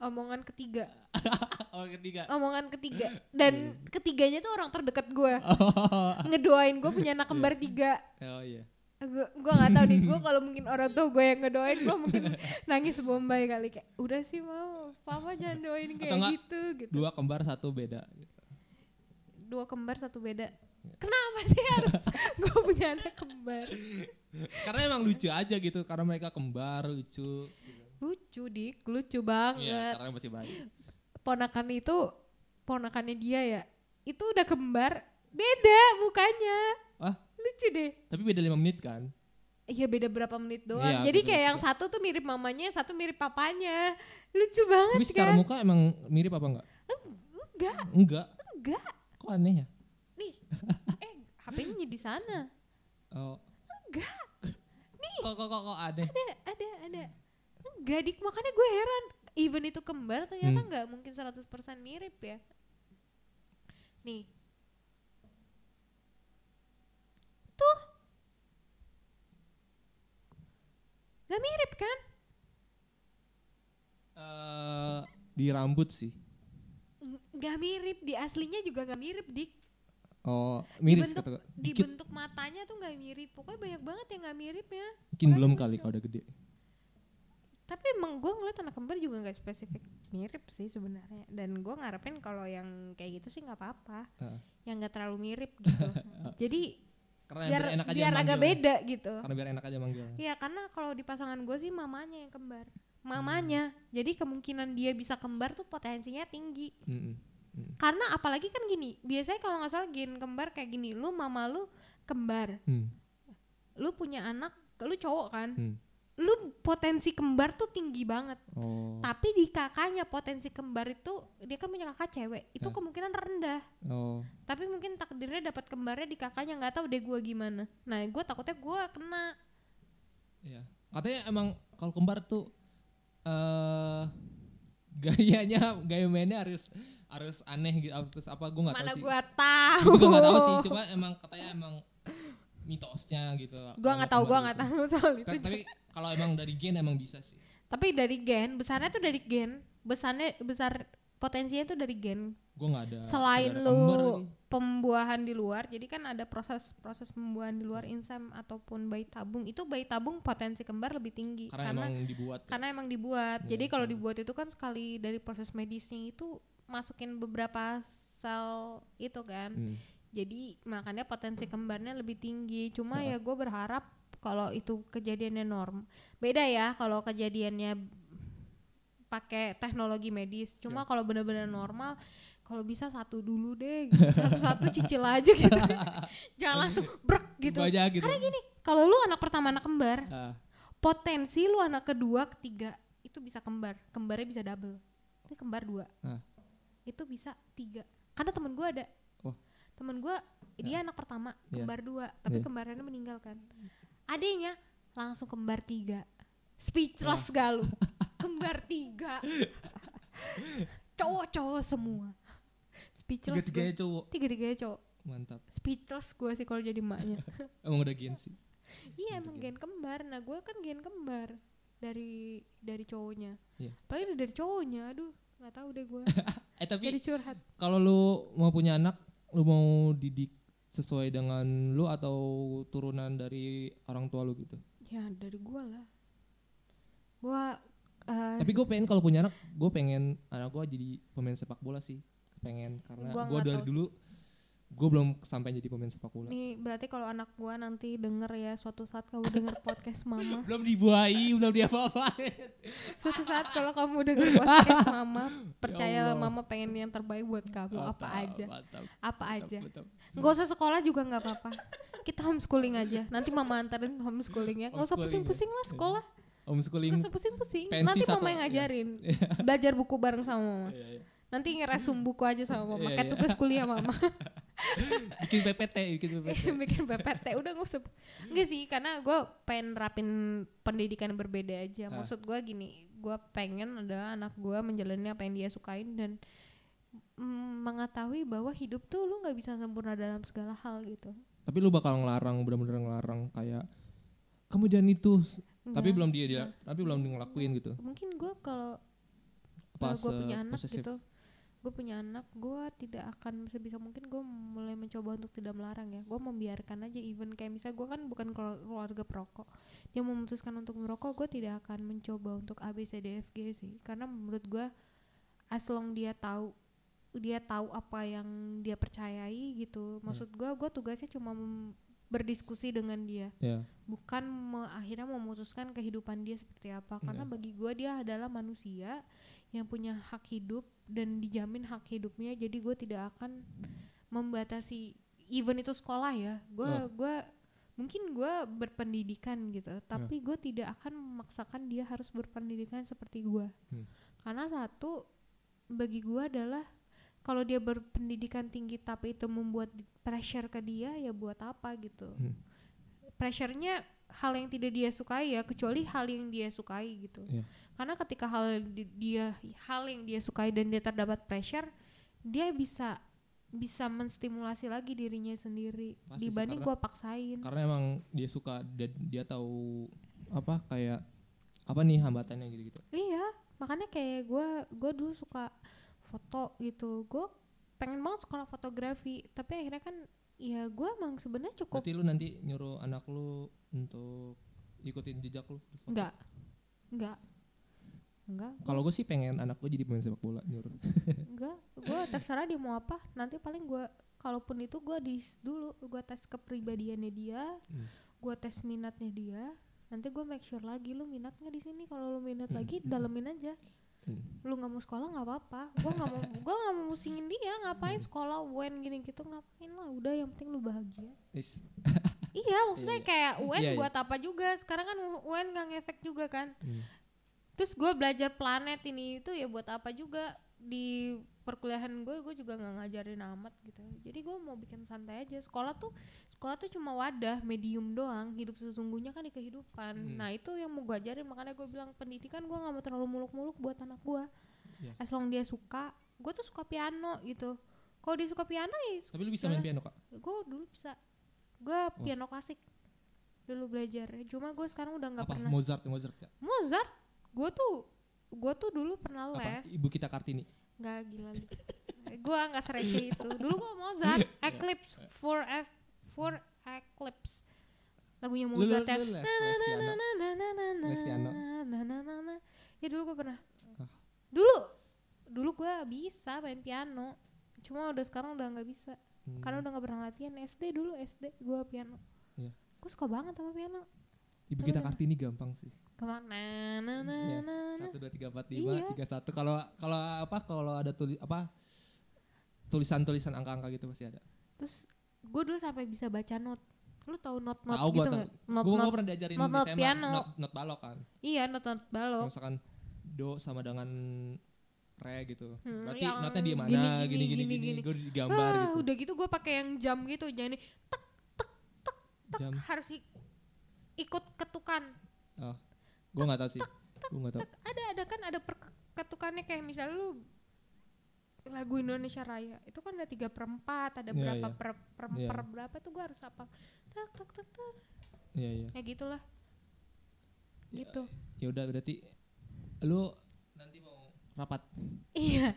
omongan ketiga. Oh, ketiga. omongan ketiga. Dan ketiganya tuh orang terdekat gue Oh, ngedoain gue punya anak kembar tiga. Oh iya. Gue gue nggak tahu nih. Gue kalau mungkin orang tua gue yang ngedoain gue mungkin nangis bombay kali. Kayak udah sih mau. Papa jangan doain kayak gitu gitu. Dua kembar satu beda. dua kembar satu beda. Kenapa sih harus gue punya anak kembar? Karena emang lucu aja gitu, karena mereka kembar lucu. lucu dik. Lucu Iya, banget karena masih bayi. ponakan itu ponakannya dia ya itu udah kembar beda mukanya lucu deh tapi beda lima menit kan? Iya beda berapa menit doang. Iya, Jadi kayak yang satu tuh mirip mamanya, satu mirip papanya. Lucu banget Tapi secara kan? muka emang mirip apa enggak? enggak Enggak. enggak Kok aneh ya? nih eh HP-nya di sana Oh. enggak Kok kok kok, kok aneh? ada ada ada enggak dik makanya gue heran even itu kembar ternyata Hmm. nggak mungkin 100% mirip ya nih tuh nggak mirip kan? Eh, di rambut sih. Nggak mirip di aslinya juga nggak mirip dik. Oh, mirip bentuk- kata di dikit. bentuk matanya tuh nggak mirip. Pokoknya banyak banget yang nggak mirip ya. Mungkin belum kali kalau udah gede. tapi emang gue ngeliat anak kembar juga nggak spesifik mirip sih sebenarnya. Dan gue ngarepin kalau yang kayak gitu sih nggak apa-apa. Ah. yang nggak terlalu mirip gitu. Jadi Karena biar biar enak aja biar agak beda gitu Karena biar enak aja manggilnya. Iya karena kalau di pasangan gue sih mamanya yang kembar mamanya jadi kemungkinan dia bisa kembar tuh potensinya tinggi Mm-mm. Mm. karena apalagi kan gini biasanya kalau nggak salah gen kembar kayak gini lu mama lu kembar Hmm. lu punya anak lu cowok kan Hmm. Lu potensi kembar tuh tinggi banget Oh. tapi di kakaknya potensi kembar itu dia kan punya kakak cewek itu Ya. kemungkinan rendah Oh. tapi mungkin takdirnya dapat kembarnya di kakaknya nggak tahu deh gue gimana nah gue takutnya gue kena Iya. Katanya emang kalau kembar tuh eh gayanya gaya mainnya harus harus aneh gitu terus apa gue nggak tahu mana sih. gue Gua tahu juga nggak tahu sih cuma emang katanya emang mitosnya gitu. Gue nggak tahu gue nggak tahu soal itu tapi kalau emang dari gen emang bisa sih. Tapi dari gen besarnya tuh dari gen. Besarnya besar potensinya tuh dari gen. Gue nggak ada selain lu pembuahan di luar jadi kan ada proses proses pembuahan di luar insem ataupun bayi tabung. Itu bayi tabung potensi kembar lebih tinggi karena, karena emang dibuat karena emang dibuat. Iya, jadi kalau sama. dibuat itu kan sekali dari proses medisnya itu masukin beberapa sel itu kan. Hmm. Jadi makanya potensi kembarnya lebih tinggi cuma Heeh. ya gue berharap kalau itu kejadiannya norm beda ya kalau kejadiannya pakai teknologi medis cuma Ya. kalau benar-benar normal kalau bisa satu dulu deh gitu. satu-satu cicil aja gitu jangan langsung brek gitu gitu karena gini kalau lu anak pertama anak kembar Ah, potensi lu anak kedua ketiga itu bisa kembar kembarnya bisa double ini kembar dua Ah. itu bisa tiga karena temen gue ada. Temen gue dia anak pertama Iya. kembar dua tapi Iya. kembarannya meninggal kan adanya langsung kembar tiga speechless gak lu kembar tiga cowok-cowok semua speechless tiga tiganya gue cowok tiga tiganya cowok mantap speechless gue sih kalau jadi emaknya emang udah gen sih Iya emang gen kembar. Nah gue kan gen kembar dari dari cowoknya. Iya. Apalagi dari cowoknya, aduh nggak tahu deh gue. eh tapi Jadi curhat. kalau lu mau punya anak lu mau didik sesuai dengan lu atau turunan dari orang tua lu gitu? Ya dari gue lah. Gue eh, tapi gue pengen kalau punya anak gue pengen anak gue jadi pemain sepak bola sih. Pengen karena Gua gue dari dulu gue belum sampai jadi pemain sepak bola nih berarti kalau anak gue nanti denger ya suatu saat kamu denger podcast mama. belum dibuai belum diapa-apain Suatu saat kalau kamu denger podcast mama, percayalah Allah. mama pengen yang terbaik buat kamu apa aja, mantap, apa aja. Nggak usah sekolah juga nggak apa-apa. Kita homeschooling aja. Nanti mama antarin homeschooling ya. Nggak usah Homeschooling pusing-pusing lah sekolah. homeschooling Gak usah pusing-pusing. Nanti mama yang iya. ngajarin. Belajar buku bareng sama mama. Iya, iya. Nanti ngeresum buku aja sama mama. Iya, Kayak iya. tugas kuliah mama. Bikin PPT bikin PPT Bikin PPT. Udah gak usah. Enggak sih. Karena gue pengen rapin pendidikan berbeda aja. Ah. Maksud gue gini. Gue pengen ada anak gue menjalani apa yang dia sukain. Dan mm, mengetahui bahwa hidup tuh lu gak bisa sempurna dalam segala hal gitu. tapi lu bakal ngelarang bener-bener ngelarang kayak kamu jangan itu tapi Enggak. belum dia dia tapi belum ngelakuin gitu Mungkin gue kalau gue punya anak posesif. gitu gue punya anak gue tidak akan sebisa mungkin gue mulai mencoba untuk tidak melarang ya. Gue membiarkan aja even kayak misalnya gue kan bukan kelu- keluarga perokok. Dia memutuskan untuk merokok gue tidak akan mencoba untuk A B C D F G sih. Karena menurut gue as long dia tahu dia tahu apa yang dia percayai gitu. Maksud gue gue tugasnya cuma berdiskusi dengan dia. Ya. Bukan me- akhirnya memutuskan kehidupan dia seperti apa. Karena Iya. bagi gue dia adalah manusia yang punya hak hidup dan dijamin hak hidupnya jadi gue tidak akan membatasi even itu sekolah ya gue Oh. gue mungkin gue berpendidikan gitu tapi gue tidak akan memaksakan dia harus berpendidikan seperti gue Hmm. karena satu bagi gue adalah kalau dia berpendidikan tinggi tapi itu membuat pressure ke dia ya buat apa gitu Hmm. pressure-nya hal yang tidak dia sukai ya kecuali hal yang dia sukai gitu Iya. Karena ketika hal di- dia hal yang dia sukai dan dia terdapat pressure dia bisa bisa menstimulasi lagi dirinya sendiri Pasti sih, dibanding gua paksain. karena emang dia suka dan dia tahu apa kayak apa nih hambatannya gitu gitu Iya, makanya kayak gue gue dulu suka foto gitu. Gue pengen banget sekolah fotografi, tapi akhirnya kan ya gue emang sebenarnya cukup berarti lu nanti nyuruh anak lu untuk ikutin jejak lu? Enggak enggak enggak kalau gue sih pengen anak gue jadi pemain sepak bola nyuruh enggak gue terserah dia mau apa nanti paling gue kalaupun itu gue di dulu gue tes kepribadiannya dia Hmm. gue tes minatnya dia nanti gue make sure lagi lu minat nggak di sini kalau lu minat Hmm. lagi dalemin aja Hmm. lu nggak mau sekolah nggak apa-apa gue nggak mau gue nggak mau musingin dia ngapain Hmm. sekolah UN gini gitu ngapain lah udah yang penting lu bahagia Is. iya maksudnya Iya, kayak UN Iya, iya. buat apa juga sekarang kan UN nggak ngefek juga kan Hmm. Terus gue belajar planet ini itu ya buat apa juga? Di perkuliahan gue gue juga nggak ngajarin amat gitu. Jadi gue mau bikin santai aja. Sekolah tuh sekolah tuh cuma wadah medium doang. Hidup sesungguhnya kan di kehidupan. Hmm. nah itu yang mau gue ajarin. Makanya gue bilang pendidikan gue nggak mau terlalu muluk-muluk buat anak gue Iya. as long dia suka. Gue tuh suka piano gitu. Kalau dia suka piano ya tapi lu bisa main piano kak? Gue dulu bisa. Gue piano klasik. Dulu belajar. Cuma gue sekarang udah nggak pernah. Mozart Mozart ya Mozart gue tuh gue tuh dulu pernah apa? les. Ibu kita kartini? Nggak gila lu. Gue nggak sereceh itu. Dulu gue Mozart. Eclipse. For F for Eclipse. Lagunya Mozart yang na na na na na na na na na na na na ya dulu gue pernah Ah. dulu dulu gue bisa main piano. Cuma udah sekarang udah nggak bisa Hmm. karena udah nggak pernah latihan SD dulu SD gue piano. Iya. gue suka banget sama piano ibu kita kartini gampang sih ke mana na na Iya. na na. satu dua tiga empat lima Iya. tiga satu. Kalau kalau apa kalau ada tulis apa tulisan tulisan angka angka gitu pasti ada. Terus gue dulu sampai bisa baca not. Lu tahu not not tahu gitu nggak? Not gue not pernah diajarin not- not SMA, piano. not, not balok kan. Iya not not balok. Misalkan do sama dengan re gitu. Hmm, berarti notnya di mana? gini, gini gini, gini gini, gini, gini. gue digambar ah, gitu. udah gitu gue pakai yang jam gitu jadi tek jam. harus i- ikut ketukan. Oh gue nggak tahu sih. Gue nggak tahu. ada ada kan ada per- ketukannya kayak misalnya lu lagu Indonesia Raya. Itu kan ada tiga per empat ada Iya, berapa iya. per, per, Iya. per berapa tuh gue harus apa tak tak tak tak iya iya. Ya gitulah. Gitu. ya udah berarti lu nanti mau rapat. Iya.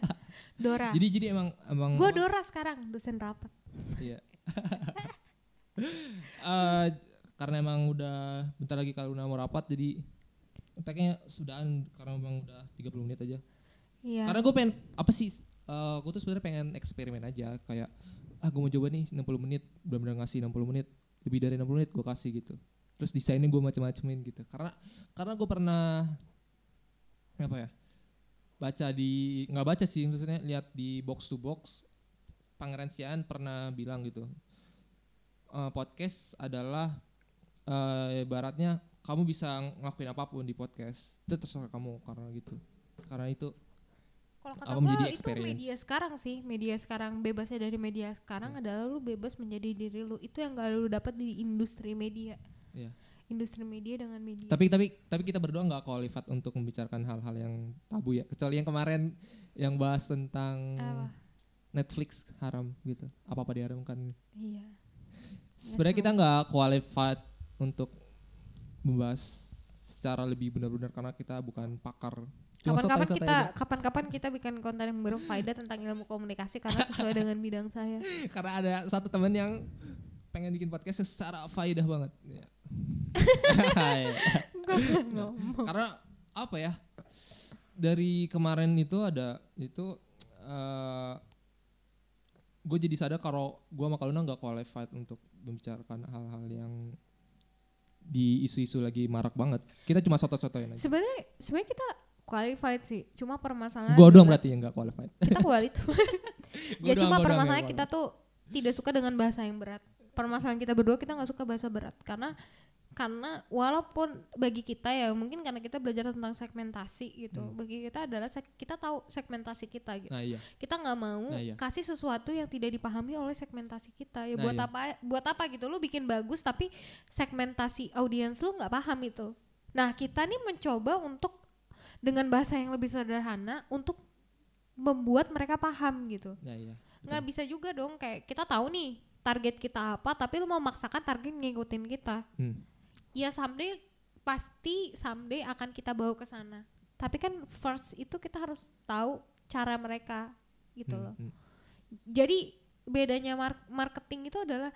Dora. Jadi jadi emang emang gue? Dora sekarang dosen rapat. Iya. Eh, karena emang udah bentar lagi kalau mau rapat jadi tagnya sudahan karena emang udah 30 menit aja. iya Karena gue pengen apa sih? eh gue tuh sebenarnya pengen eksperimen aja kayak ah gue mau coba nih 60 menit benar-benar ngasih 60 menit lebih dari 60 menit gue kasih gitu. Terus desainnya gue macam-macamin gitu. Karena karena gue pernah apa ya? Baca di nggak baca sih maksudnya lihat di box to box Pangeran Sian pernah bilang gitu. eh, podcast adalah eh ibaratnya kamu bisa ngelakuin apa pun di podcast. Itu terserah kamu karena gitu. Karena itu Kalau kata gue itu experience. media sekarang sih, media sekarang bebasnya dari media sekarang adalah lu bebas menjadi diri lu. Itu yang gak lu dapat di industri media. Iya. Industri media dengan media. Tapi tapi tapi kita berdua nggak qualified untuk membicarakan hal-hal yang tabu ya. Kecuali yang kemarin yang bahas tentang Apa? Netflix haram gitu. Apa apa diharamkan. Iya. Sebenarnya kita nggak qualified untuk membahas secara lebih benar-benar karena kita bukan pakar. Kapan-kapan kita kapan-kapan kita bikin konten yang berfaedah tentang ilmu komunikasi karena sesuai dengan bidang saya. karena ada satu teman yang pengen bikin podcast secara faedah banget. Ya. karena apa ya? Dari kemarin itu ada itu eh gue jadi sadar kalau gue sama Kaluna nggak qualified untuk membicarakan hal-hal yang di isu-isu lagi marak banget. Kita cuma soto-sotoin aja. Sebenarnya sebenarnya kita qualified sih. Cuma permasalahan Gue doang berarti yang nggak qualified. kita qualified. Gua ya cuma gua permasalahan kita tuh tidak suka dengan bahasa yang berat. Permasalahan kita berdua kita nggak suka bahasa berat karena karena walaupun bagi kita ya mungkin karena kita belajar tentang segmentasi gitu Hmm. bagi kita adalah seg- kita tahu segmentasi kita gitu Nah iya. kita nggak mau Nah, iya. kasih sesuatu yang tidak dipahami oleh segmentasi kita ya Nah, buat iya. apa buat apa gitu lu bikin bagus tapi segmentasi audiens lu nggak paham itu nah kita nih mencoba untuk dengan bahasa yang lebih sederhana untuk membuat mereka paham gitu Nah iya. nggak bisa juga dong kayak kita tahu nih target kita apa tapi lu mau maksakan target ngikutin kita Hmm. Ya someday pasti someday akan kita bawa ke sana. Tapi kan first itu kita harus tahu cara mereka gitu Hmm, loh. hmm. jadi bedanya mar- marketing itu adalah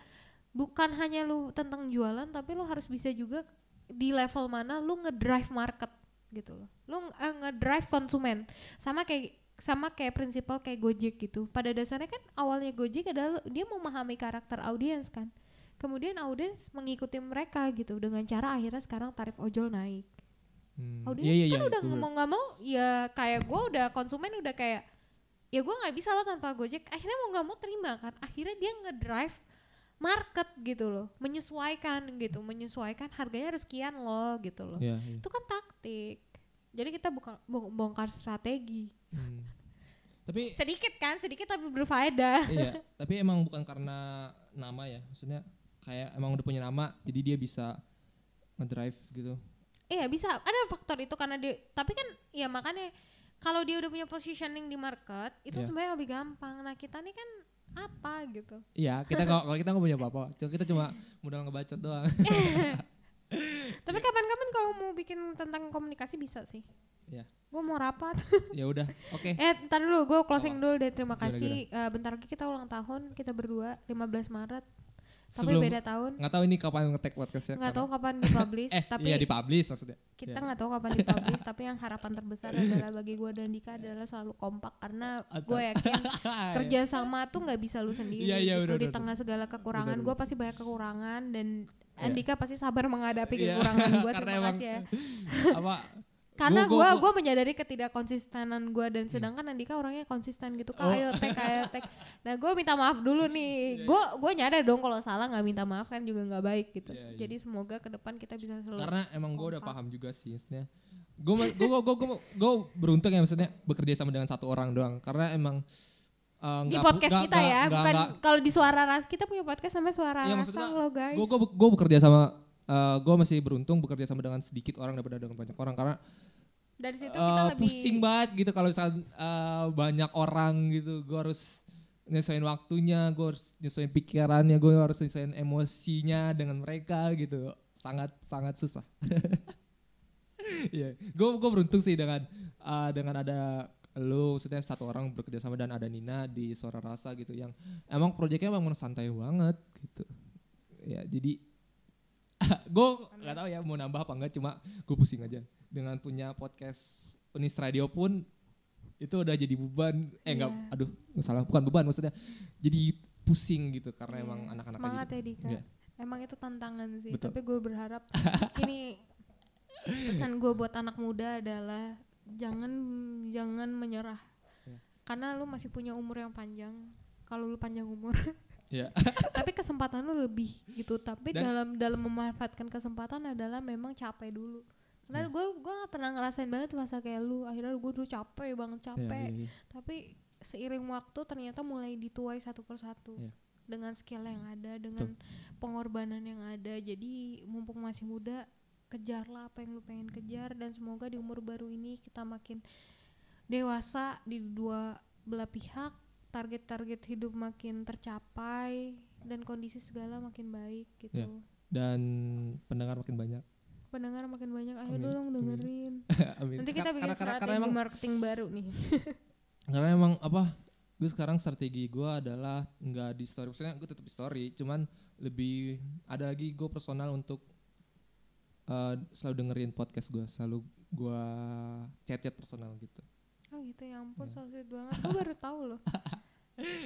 bukan hanya lu tentang jualan tapi lu harus bisa juga di level mana lu ngedrive market gitu loh. Lu eh, ngedrive konsumen. Sama kayak sama kayak prinsipal kayak Gojek gitu. Pada dasarnya kan awalnya Gojek adalah dia memahami karakter audiens kan kemudian audiens mengikuti mereka gitu dengan cara akhirnya sekarang tarif ojol naik Hmm. audiens Iya, iya, kan iya, udah nggak mau nggak mau ya kayak gue udah konsumen udah kayak ya gue nggak bisa lo tanpa gojek akhirnya mau nggak mau terima kan akhirnya dia ngedrive market gitu loh menyesuaikan gitu menyesuaikan harganya harus sekian loh gitu loh Iya, iya. itu kan taktik jadi kita bukan bong- bongkar strategi Hmm. Tapi sedikit kan sedikit tapi berfaedah iya, tapi emang bukan karena nama ya. Maksudnya kayak emang udah punya nama jadi dia bisa ngedrive gitu. Iya bisa ada faktor itu karena dia tapi kan ya makanya kalau dia udah punya positioning di market itu Iya. sebenarnya lebih gampang. Nah kita nih kan apa gitu. Iya, kita kalau kalau kita nggak punya apa-apa, kita cuma modal ngebacot doang. Tapi kapan-kapan kalau mau bikin tentang komunikasi bisa sih. Iya. Gue mau rapat. ya udah, oke. eh ntar dulu gue closing Apa? dulu deh terima kasih. Eh, bentar lagi kita ulang tahun kita berdua 15 Maret. Tapi Sebelum beda tahun. nggak tahu ini kapan ngetek podcastnya. Nggak tahu kapan dipublish. Eh, tapi iya dipublish maksudnya. kita iya. nggak tahu kapan dipublish. tapi yang harapan terbesar adalah bagi gue dan Dika adalah selalu kompak karena gue yakin kerja sama tuh nggak bisa lu sendiri Iya, iya, gitu benar, di tengah segala kekurangan gue pasti banyak kekurangan dan Iya. Andika pasti sabar menghadapi Iya, kekurangan gue karena terima kasih ya apa karena Gua- gue gua- Hmm. gue menyadari ketidakkonsistenan gue dan sedangkan Andika orangnya konsisten gitu. Kak Oh. ayo tek ayo tek nah gue minta maaf dulu Iya, nih. gue gue nyadar dong kalau salah nggak minta maaf kan juga nggak baik gitu. Iya, iya. jadi semoga ke depan kita bisa selalu karena emang gue udah paham juga sih maksudnya. Gue gue gue gue beruntung ya maksudnya bekerja sama dengan satu orang doang. Karena emang eh, di podcast nggak- kita nggak- ya nggak- bukan kalau di suara ras kita punya podcast sampai suara Iya, rasa loh guys. gue gue bekerja sama gue masih beruntung bekerja sama dengan sedikit orang daripada dengan banyak orang karena dari situ eh, kita lebih pusing banget gitu kalau misalnya eh, banyak orang gitu. Gue harus nyesuaiin waktunya gue harus nyesuaiin pikirannya gue harus nyesuaiin emosinya dengan mereka gitu. Sangat sangat susah. Iya, gue gue beruntung sih dengan eh, dengan ada lu, maksudnya satu orang bekerja sama dan ada Nina di Suara Rasa gitu yang emang proyeknya emang santai banget gitu. Ya jadi gue nggak tahu ya mau nambah apa enggak cuma gue pusing aja dengan punya podcast Unis Radio pun itu udah jadi beban eh enggak Iya. aduh salah bukan beban maksudnya jadi pusing gitu karena Iya, emang anak-anak semangat jadi- ya Dika Iya. emang itu tantangan sih Betul. tapi gue berharap ini pesan gue buat anak muda adalah jangan jangan menyerah Iya. karena lu masih punya umur yang panjang kalau lu panjang umur Iya. tapi kesempatan lu lebih gitu. Tapi Dan- dalam dalam memanfaatkan kesempatan adalah memang capek dulu. Karena gue gue gak pernah ngerasain banget masa kayak lu. Akhirnya gue dulu capek banget Iya, capek. iya. tapi seiring waktu ternyata mulai dituai satu persatu. Iya. dengan skill yang ada dengan pengorbanan yang ada. Jadi mumpung masih muda kejarlah apa yang lu pengen kejar. Dan semoga di umur baru ini kita makin dewasa di dua belah pihak target-target hidup makin tercapai dan kondisi segala makin baik gitu. Iya. dan pendengar makin banyak. Pendengar makin banyak ayo Amin, dong dengerin. Amin. nanti kita bikin karena, strategi karena emang marketing baru nih. Karena emang apa gue sekarang strategi gue adalah nggak di story. Maksudnya gue tetap di story cuman lebih ada lagi gue personal untuk eh, selalu dengerin podcast gue selalu gue chat chat personal gitu. Oh gitu ya ampun Iya. so sweet banget. Gue baru tahu loh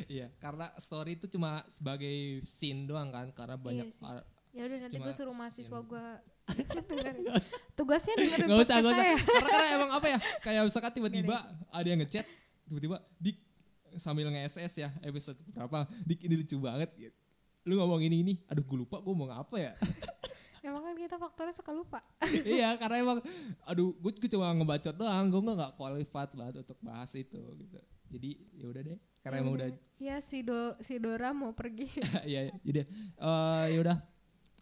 iya karena story itu cuma sebagai scene doang kan karena banyak sih. ar- ya udah nanti gue suruh mahasiswa gue tugasnya dengerin nggak usah podcast nggak usah. saya. Karena, karena emang apa ya kayak misalkan tiba-tiba ada. yang ngechat tiba-tiba dik sambil nge-SS ya episode berapa? Dik ini lucu banget. Gitu. lu ngomong ini ini. Aduh gue lupa gue mau apa ya. Emang kan kita faktornya suka lupa. iya karena emang aduh gue, gue cuma ngebacot doang. Gue nggak qualified banget untuk bahas itu gitu. Jadi ya udah deh karena emang udah Ya si Do si Dora mau pergi ya jadi eh ya udah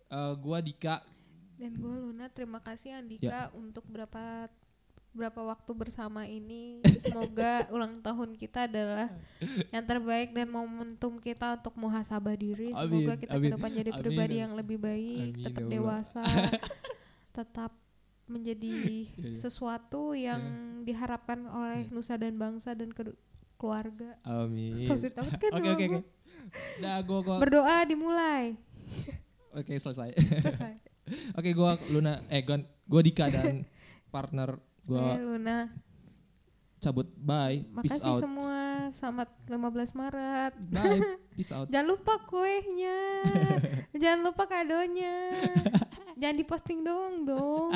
Eh, gua Dika dan gue Luna. Terima kasih Andika untuk berapa berapa waktu bersama ini. Semoga ulang tahun kita adalah yang terbaik dan momentum kita untuk muhasabah diri. Semoga Amin, kita amin, ke depan jadi amin, pribadi amin. yang lebih baik, Amin, tetap ya dewasa, tetap menjadi Iya, iya. sesuatu yang diharapkan oleh nusa dan bangsa dan keluarga. Amin So sweet banget kan oke oke oke? Nah, gua gua Berdoa dimulai. oke selesai. Selesai. oke, gua Luna eh gua, gua Dika dan partner gua Luna. cabut. Bye. Peace Makasih out. semua. Selamat 15 Maret. Bye. Peace out. Jangan lupa kuenya. Jangan lupa kadonya. Jangan diposting doang dong.